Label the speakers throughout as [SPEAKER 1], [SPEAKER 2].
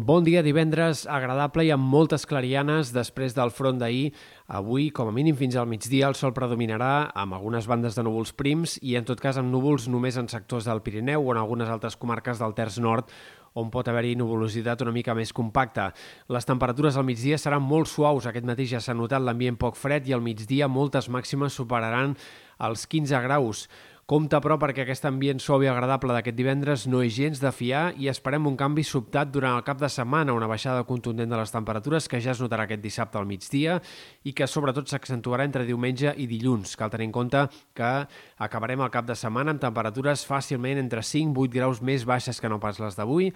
[SPEAKER 1] Bon dia, divendres agradable i amb moltes clarianes després del front d'ahir. Avui, com a mínim fins al migdia, el sol predominarà amb algunes bandes de núvols prims i, en tot cas, amb núvols només en sectors del Pirineu o en algunes altres comarques del Terç Nord, on pot haver-hi nuvolositat una mica més compacta. Les temperatures al migdia seran molt suaus. Aquest matí ja s'ha notat l'ambient poc fred i al migdia moltes màximes superaran els 15 graus. Compte, però, perquè aquest ambient suau i agradable d'aquest divendres no és gens de fiar i esperem un canvi sobtat durant el cap de setmana, una baixada contundent de les temperatures que ja es notarà aquest dissabte al migdia i que sobretot s'accentuarà entre diumenge i dilluns. Cal tenir en compte que acabarem el cap de setmana amb temperatures fàcilment entre 5-8 graus més baixes que no pas les d'avui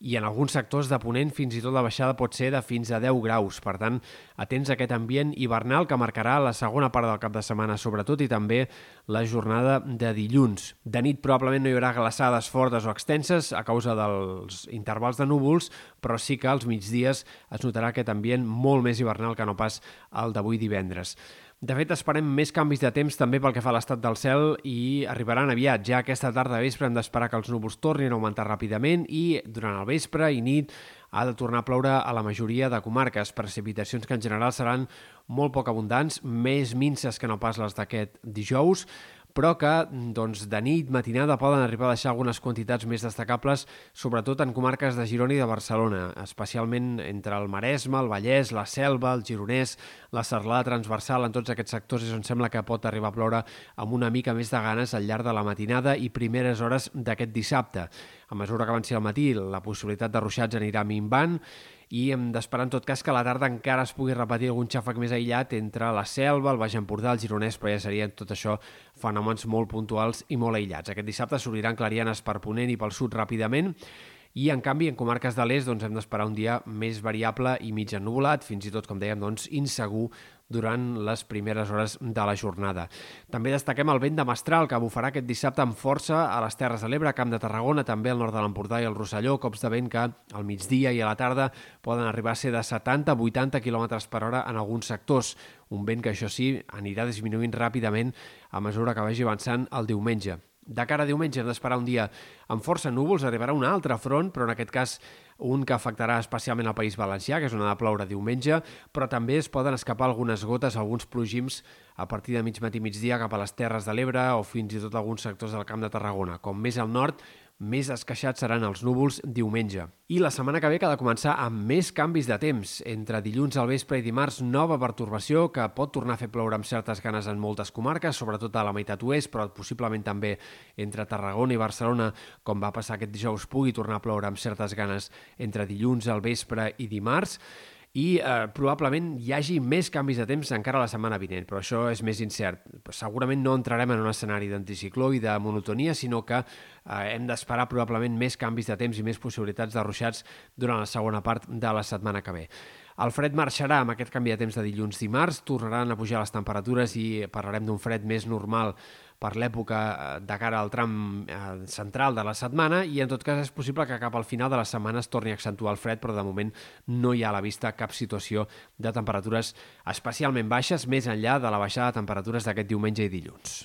[SPEAKER 1] i en alguns sectors de Ponent fins i tot la baixada pot ser de fins a 10 graus. Per tant, atents a aquest ambient hivernal que marcarà la segona part del cap de setmana sobretot i també la jornada de dilluns. De nit probablement no hi haurà glaçades fortes o extenses a causa dels intervals de núvols, però sí que als migdies es notarà aquest ambient molt més hivernal que no pas el d'avui divendres. De fet, esperem més canvis de temps també pel que fa a l'estat del cel i arribaran aviat. Ja aquesta tarda vespre hem d'esperar que els núvols tornin a augmentar ràpidament i durant el vespre i nit ha de tornar a ploure a la majoria de comarques. Precipitacions que en general seran molt poc abundants, més minces que no pas les d'aquest dijous, però que doncs, de nit, matinada, poden arribar a deixar algunes quantitats més destacables, sobretot en comarques de Girona i de Barcelona, especialment entre el Maresme, el Vallès, la Selva, el Gironès, la Serlada transversal, en tots aquests sectors és on sembla que pot arribar a ploure amb una mica més de ganes al llarg de la matinada i primeres hores d'aquest dissabte. A mesura que avanci el matí, la possibilitat de ruixats anirà minvant i hem d'esperar en tot cas que a la tarda encara es pugui repetir algun xàfec més aïllat entre la Selva, el Baix Empordà, el Gironès, però ja serien tot això fenòmens molt puntuals i molt aïllats. Aquest dissabte s'obriran clarianes per Ponent i pel sud ràpidament i, en canvi, en comarques de l'est doncs, hem d'esperar un dia més variable i mig ennubulat, fins i tot, com dèiem, doncs, insegur durant les primeres hores de la jornada. També destaquem el vent de Mestral, que bufarà aquest dissabte amb força a les Terres de l'Ebre, Camp de Tarragona, també al nord de l'Empordà i el Rosselló, cops de vent que al migdia i a la tarda poden arribar a ser de 70-80 km per hora en alguns sectors. Un vent que, això sí, anirà disminuint ràpidament a mesura que vagi avançant el diumenge. De cara a diumenge hem d'esperar un dia amb força núvols, arribarà un altre front, però en aquest cas un que afectarà especialment el País Valencià, que és una de ploure diumenge, però també es poden escapar algunes gotes, alguns plogims a partir de mig matí migdia cap a les Terres de l'Ebre o fins i tot alguns sectors del Camp de Tarragona. Com més al nord, més esqueixats seran els núvols diumenge. I la setmana que ve ha de començar amb més canvis de temps. Entre dilluns al vespre i dimarts, nova pertorbació que pot tornar a fer ploure amb certes ganes en moltes comarques, sobretot a la meitat oest, però possiblement també entre Tarragona i Barcelona, com va passar aquest dijous, pugui tornar a ploure amb certes ganes entre dilluns al vespre i dimarts i eh, probablement hi hagi més canvis de temps encara la setmana vinent, però això és més incert. Segurament no entrarem en un escenari d'anticicló i de monotonia, sinó que eh, hem d'esperar probablement més canvis de temps i més possibilitats de ruixats durant la segona part de la setmana que ve. El fred marxarà amb aquest canvi de temps de dilluns-dimarts, tornaran a pujar les temperatures i parlarem d'un fred més normal per l'època eh, de cara al tram eh, central de la setmana i en tot cas és possible que cap al final de la setmana es torni a accentuar el fred, però de moment no hi ha a la vista cap situació de temperatures especialment baixes més enllà de la baixada de temperatures d'aquest diumenge i dilluns.